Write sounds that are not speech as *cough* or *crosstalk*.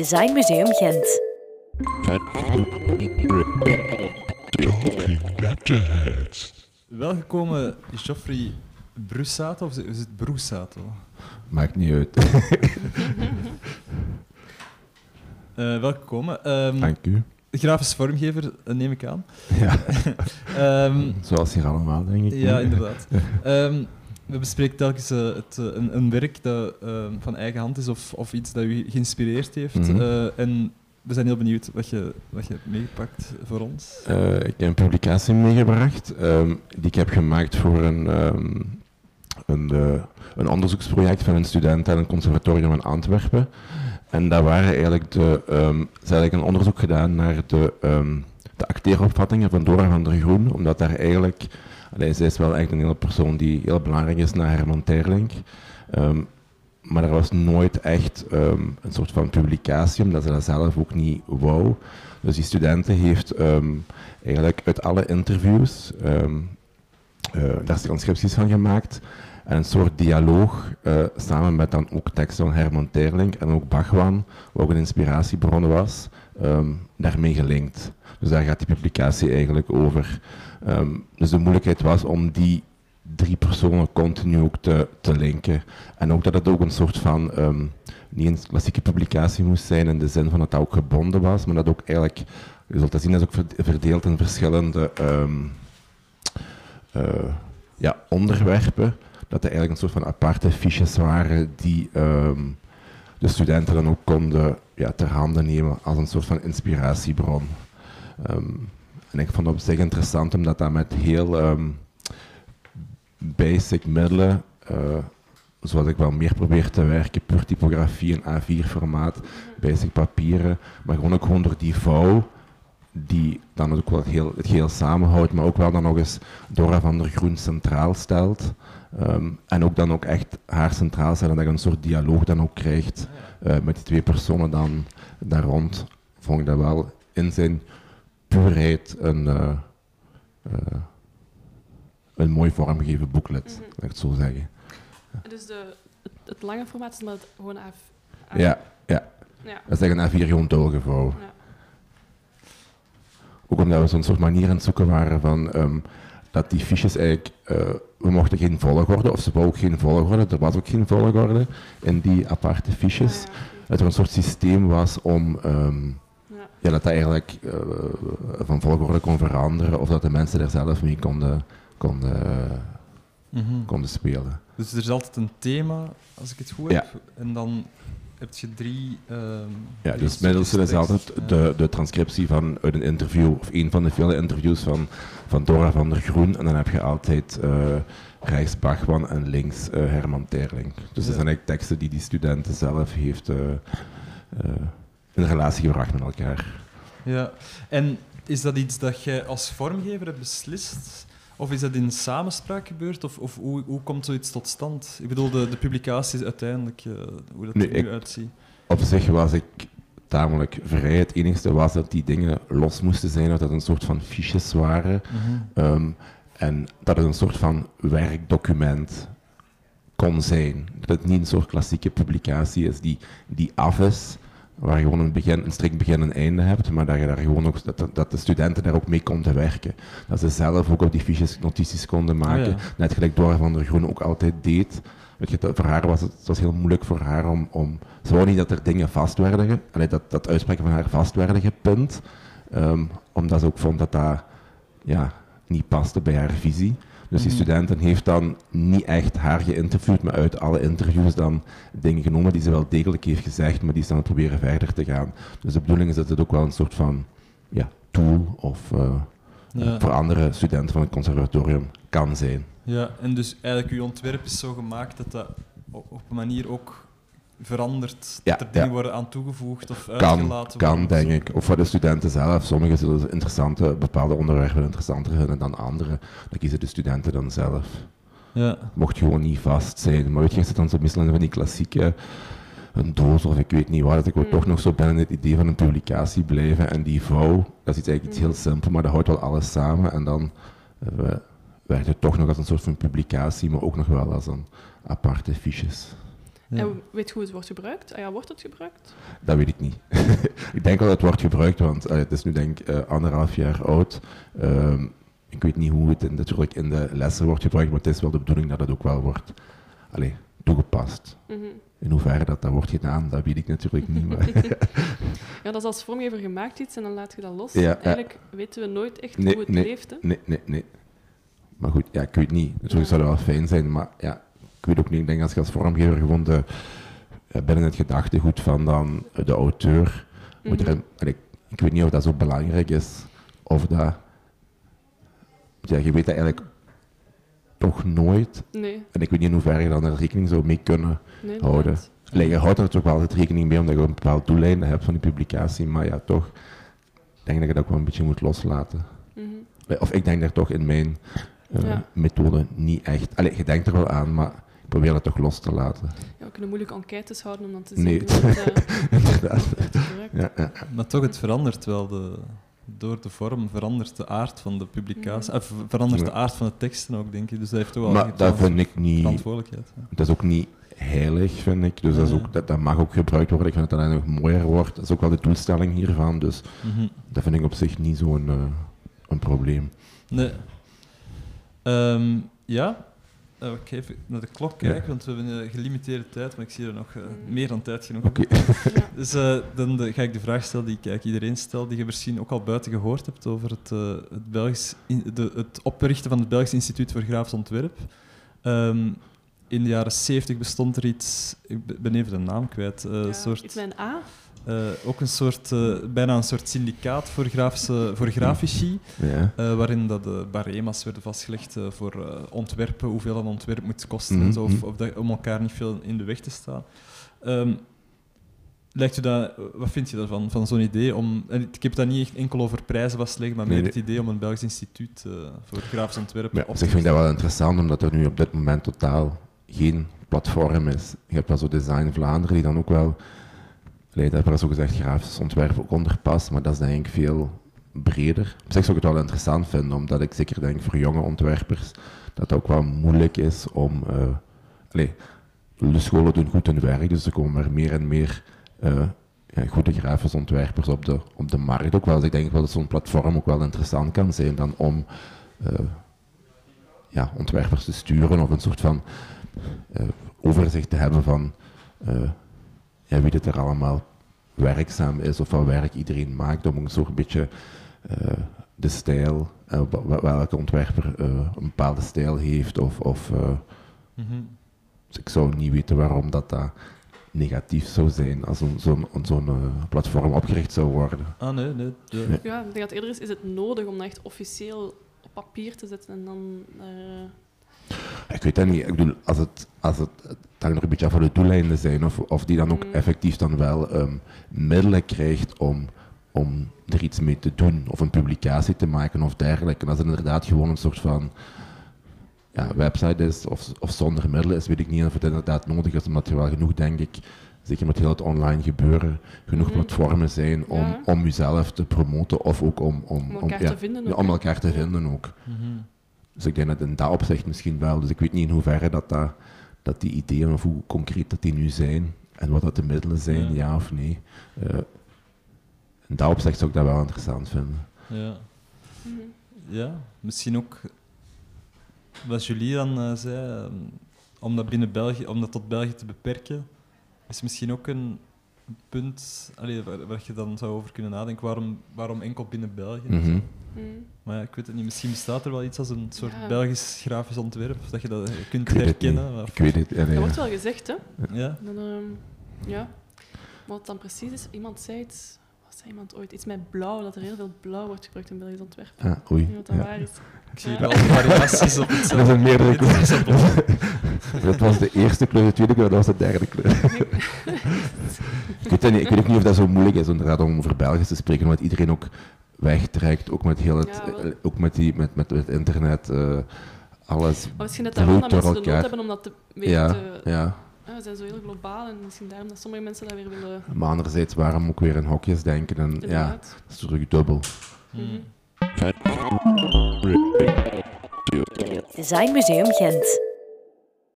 Design Museum Gent. Welgekomen Geoffrey Brussato, of is het Broesato? Maakt niet uit. Uh, *laughs* welkom. Um, Dank u. Grafisch vormgever, eh, neem ik aan. Ja. um, *laughs* Zoals hier allemaal, denk ik. Ja, inderdaad. um, *laughs* we bespreken telkens uh, het, een, een, werk dat van eigen hand is of, of iets dat u geïnspireerd heeft. Mm -hmm. uh, en we zijn heel benieuwd wat je, wat je hebt meegepakt voor ons. Ik heb een publicatie meegebracht um, die ik heb gemaakt voor een, um, een, een, onderzoeksproject van een student aan een conservatorium in Antwerpen. En daar waren eigenlijk de, um, eigenlijk een onderzoek gedaan naar de, de acteeropvattingen van Dora van der Groen, omdat daar eigenlijk, allee, zij is wel echt een hele persoon die heel belangrijk is naar Herman Terlink. Maar er was nooit echt um, een soort van publicatie, omdat ze dat zelf ook niet wou. Dus die studenten heeft um, eigenlijk uit alle interviews um, daar transcripties van gemaakt. En een soort dialoog, uh, samen met dan ook van Herman Terling en ook Bachwan, wat ook een inspiratiebron was, daarmee gelinkt. Dus daar gaat die publicatie eigenlijk over. dus de moeilijkheid was om die drie personen continu ook te, te linken. En ook dat het ook een soort van, um, niet een klassieke publicatie moest zijn in de zin van dat het ook gebonden was, maar dat ook eigenlijk, je zult dat zien, dat is ook verdeeld in verschillende ja, onderwerpen. Dat er eigenlijk een soort van aparte fiches waren die um, de studenten dan ook konden ja, ter handen nemen als een soort van inspiratiebron. en ik vond het op zich interessant omdat dat met heel basic middelen, uh, zoals ik wel meer probeer te werken, puur typografie in A4-formaat, basic papieren, maar gewoon ook gewoon door die vouw, die dan ook wel het heel, het geheel samenhoudt, maar ook wel dan nog eens Dora van der Groen centraal stelt. Um, en ook dan ook echt haar centraal stelt en dat je een soort dialoog dan ook krijgt uh, met die twee personen dan daar rond, vond ik dat wel in zijn puurheid een... Uh, een mooi vormgegeven booklet, mm -hmm. laat ik het zo zeggen. Ja. Dus de, het, het, lange formaat is maar het gewoon A, A ja, ja, ja. Dat is eigenlijk een A4 gewoon doorgevouwen. Ja. Ook omdat we zo'n soort manier aan het zoeken waren van um, dat die fiches eigenlijk, uh, we mochten geen volgorde, of ze wou ook geen volgorde, er was ook geen volgorde in die aparte fiches. Ja, dat er een soort systeem was om um, ja. dat dat eigenlijk uh, van volgorde kon veranderen, of dat de mensen er zelf mee konden konden, mm -hmm. konden spelen. Dus er is altijd een thema, als ik het goed ja. heb, en dan heb je drie. Um, ja, dus middels is altijd de, de transcriptie van uit een interview, of een van de vele interviews van, van Dora van der Groen, en dan heb je altijd uh, rechts Bachman en links uh, Herman Terling. Dus dat zijn eigenlijk teksten die die studenten zelf heeft uh, in relatie gebracht met elkaar. Ja, en is dat iets dat jij als vormgever hebt beslist? Of is dat in samenspraak gebeurd? Of, of hoe, hoe komt zoiets tot stand? Ik bedoel, de, de publicaties uiteindelijk, uh, hoe dat er nu ik, uitziet. Op zich was ik tamelijk vrij. Het enige was dat die dingen los moesten zijn, dat het een soort van fiches waren. Mhm. Um, en dat het een soort van werkdocument kon zijn. Dat het niet een soort klassieke publicatie is die, die af is, waar je gewoon een, begin, een strikt begin en einde hebt, maar dat, je daar gewoon ook, dat, dat de studenten daar ook mee konden werken. Dat ze zelf ook op die fiches notities konden maken, Oh ja. net gelijk Dora van der Groen ook altijd deed. Weet je, voor haar was het, het was heel moeilijk voor haar om, om ze wou niet dat er dingen vast werden, ge- allee, dat, dat uitspreken van haar vast werden gepunt, ehm, omdat ze ook vond dat dat ja, niet paste bij haar visie. Dus die Mhm. studenten heeft dan niet echt haar geïnterviewd, maar uit alle interviews dan dingen genomen die ze wel degelijk heeft gezegd, maar die ze dan proberen verder te gaan. Dus de bedoeling is dat het ook wel een soort van ja, tool of eh, Ja. voor andere studenten van het conservatorium kan zijn. Ja, en dus eigenlijk uw ontwerp is zo gemaakt dat dat op een manier ook verandert. Ja, dat er dingen ja. worden aan toegevoegd of Kan, uitgelaten kan worden. denk ik. Of voor de studenten zelf. Sommigen zullen interessante, bepaalde onderwerpen interessanter vinden dan andere. Dan kiezen de studenten dan zelf. Ja. mocht gewoon niet vast zijn. Maar weet je, het dan zo meestal van die klassieke een doos of ik weet niet wat. Ik wil Mm. toch nog zo binnen het idee van een publicatie blijven. En die vouw, dat is iets eigenlijk iets Mm. heel simpel, maar dat houdt wel alles samen. En dan eh, werkt het toch nog als een soort van publicatie, maar ook nog wel als een aparte fiches. Ja. En weet je hoe het wordt gebruikt? Ah ja, wordt het gebruikt? Dat weet ik niet. *laughs* ik denk wel dat het wordt gebruikt, want het is nu denk ik eh, anderhalf jaar oud. Ehm, ik weet niet hoe het in, natuurlijk in de lessen wordt gebruikt, maar het is wel de bedoeling dat het ook wel wordt allee, toegepast. Mhm. In hoeverre dat, dat wordt gedaan, dat weet ik natuurlijk niet. Maar *laughs* Ja, dat is als vormgever gemaakt iets en dan laat je dat los. Ja. Eigenlijk weten we nooit echt Nee, hoe het nee. leeft. Hè? nee, nee, nee. Maar goed, ja, ik weet niet. Natuurlijk zou het wel fijn zijn, maar ja, ik weet ook niet. Ik denk als je als vormgever gewoon de, eh, binnen het gedachtegoed van dan eh, de auteur moet er een- allee, ik weet niet of dat zo belangrijk is, of dat... Ja, je weet dat eigenlijk toch nooit. Nee, En ik weet niet in hoeverre je dan er rekening zou mee kunnen nee. houden. Allee, je houdt er natuurlijk wel altijd rekening mee, omdat je een bepaald doeleinde hebt van die publicatie, maar ja, toch ik denk dat je dat wel een beetje moet loslaten. Mhm. Of ik denk daar toch in mijn eh, Ja. methode niet echt... Allee, je denkt er wel aan, maar ik probeer dat toch los te laten. Ja, we kunnen moeilijk enquêtes houden om dan te zien Nee. het, eh, *laughs* Inderdaad. Ja, ja. Maar toch, het verandert wel. De, door de vorm verandert de aard van de publicatie. Of verandert de aard van de teksten ook, denk ik. Dus dat heeft toch wel Maar dat vind ik niet... verantwoordelijkheid. ja. Dat is ook niet heilig, vind ik. Dus dat, is ook, dat, dat mag ook gebruikt worden. Ik vind dat dat nog mooier wordt. Dat is ook wel de doelstelling hiervan. Dus Mhm. dat vind ik op zich niet zo'n eh, een probleem. Nee. Ehm, ja, Eh, ik ga even naar de klok Ja. kijken, want we hebben een gelimiteerde tijd, maar ik zie er nog eh, Mm. meer dan tijd genoeg. Oké. Ja. *laughs* Dus eh, dan de- ga ik de vraag stellen die ik eigenlijk iedereen stel, die je misschien ook al buiten gehoord hebt over het, eh, het, Belgisch, in- de, het oprichten van het Belgisch Instituut voor Grafisch Ontwerp. Ehm, in de jaren 70 bestond er iets, ik be- ben even de naam kwijt, eh, Ja, soort, Iets met een A? Eh, ook een soort, eh, bijna een soort syndicaat voor, grafische, voor grafici. Ja. Eh, waarin dat de barema's werden vastgelegd voor ontwerpen, hoeveel een ontwerp moet kosten en Mhm, zo, of, of dat, om elkaar niet veel in de weg te staan. Ehm, lijkt u dat, wat vind je daarvan, van zo'n idee? Om, en ik heb dat niet echt enkel over prijzen vastleggen, maar Nee, meer nee. het idee om een Belgisch instituut voor grafisch ontwerp Maar op te zich vind ik dat wel interessant, omdat er nu op dit moment totaal geen platform is. Je hebt wel zo Design Vlaanderen, die dan ook wel... Allee, daar hebben zo gezegd grafisch ontwerp ook onder past, maar dat is denk ik veel breder. Op zich zou ik het wel interessant vinden, omdat ik zeker denk voor jonge ontwerpers dat het ook wel moeilijk is om... allee, de scholen doen goed hun werk, dus er komen maar meer en meer eh, ja, goede grafisch ontwerpers op de, op de markt. Ook wel, dus ik denk wel dat zo'n platform ook wel interessant kan zijn dan om eh, ja, ontwerpers te sturen of een soort van overzicht te hebben van ja, wie dit er allemaal werkzaam is of wat werk iedereen maakt, om een soort beetje eh, de stijl, eh, welke ontwerper eh, een bepaalde stijl heeft of, of eh, Mhm. dus ik zou niet weten waarom dat, dat negatief zou zijn als zo'n zo'n zo'n, platform opgericht zou worden. Ah, nee, nee. ja. Nee. Ja, ik denk dat eerder is, is het nodig om dat echt officieel op papier te zetten en dan... eh, Ik weet dat niet. Ik bedoel, als het, als het, het hangt er een beetje af van de doeleinden zijn, of, of die dan ook Mm. effectief dan wel ehm, middelen krijgt om, om er iets mee te doen, of een publicatie te maken of dergelijke. En als het inderdaad gewoon een soort van ja, website is, of, of zonder middelen is, weet ik niet of het inderdaad nodig is, omdat er wel genoeg, denk ik, zeker met heel het online gebeuren, genoeg Mhm. platformen zijn om, Ja. om jezelf te promoten, of ook om, om, om elkaar ja, te vinden. ja, ook, om elkaar te vinden ook. Mhm. Dus ik denk dat in dat opzicht misschien wel. Dus ik weet niet in hoeverre dat, dat, dat die ideeën, of hoe concreet dat die nu zijn, en wat dat de middelen zijn, Ja. ja, of nee. Eh, in dat opzicht zou ik dat wel interessant vinden. Ja. Mhm. Ja, misschien ook wat Julie dan eh, zei, ehm, om dat binnen België, om dat tot België te beperken, is misschien ook een punt allee, waar, waar je dan zou over kunnen nadenken. Waarom, waarom enkel binnen België? Mhm. Mhm. Maar ja, ik weet het niet, misschien bestaat er wel iets als een soort Ja. Belgisch grafisch ontwerp, dat je dat kunt Ik herkennen. Ik weet het. ja, nee, Dat ja. wordt wel gezegd, hè. Ja. Dan, ehm, ja. Maar wat dan precies is, iemand zei iets, wat zei iemand ooit? Iets met blauw, dat er heel veel blauw wordt gebruikt in Belgisch ontwerp. Ah, Ik oei. wat dat Ja. waar is. Ik zie wel variaties op het Er zijn meerdere is op het- Dat was de eerste kleur, de tweede kleur, dat was de derde kleur. *laughs* ik, weet dat niet, ik weet ook niet of dat zo moeilijk is inderdaad, om over Belgisch te spreken, omdat iedereen ook wegtrekt, ook met, heel het, Ja, wel. eh, ook met, die, met, met het internet, eh, alles. Maar misschien dat daarom dat mensen de nood elkaar. hebben om dat te, Ja, te... ja. Ja, we zijn zo heel globaal en misschien daarom dat sommige mensen dat weer willen... Maar anderzijds, waarom ook weer in hokjes denken? En, ja, dat is terug dubbel. Hmm. Design Museum Gent.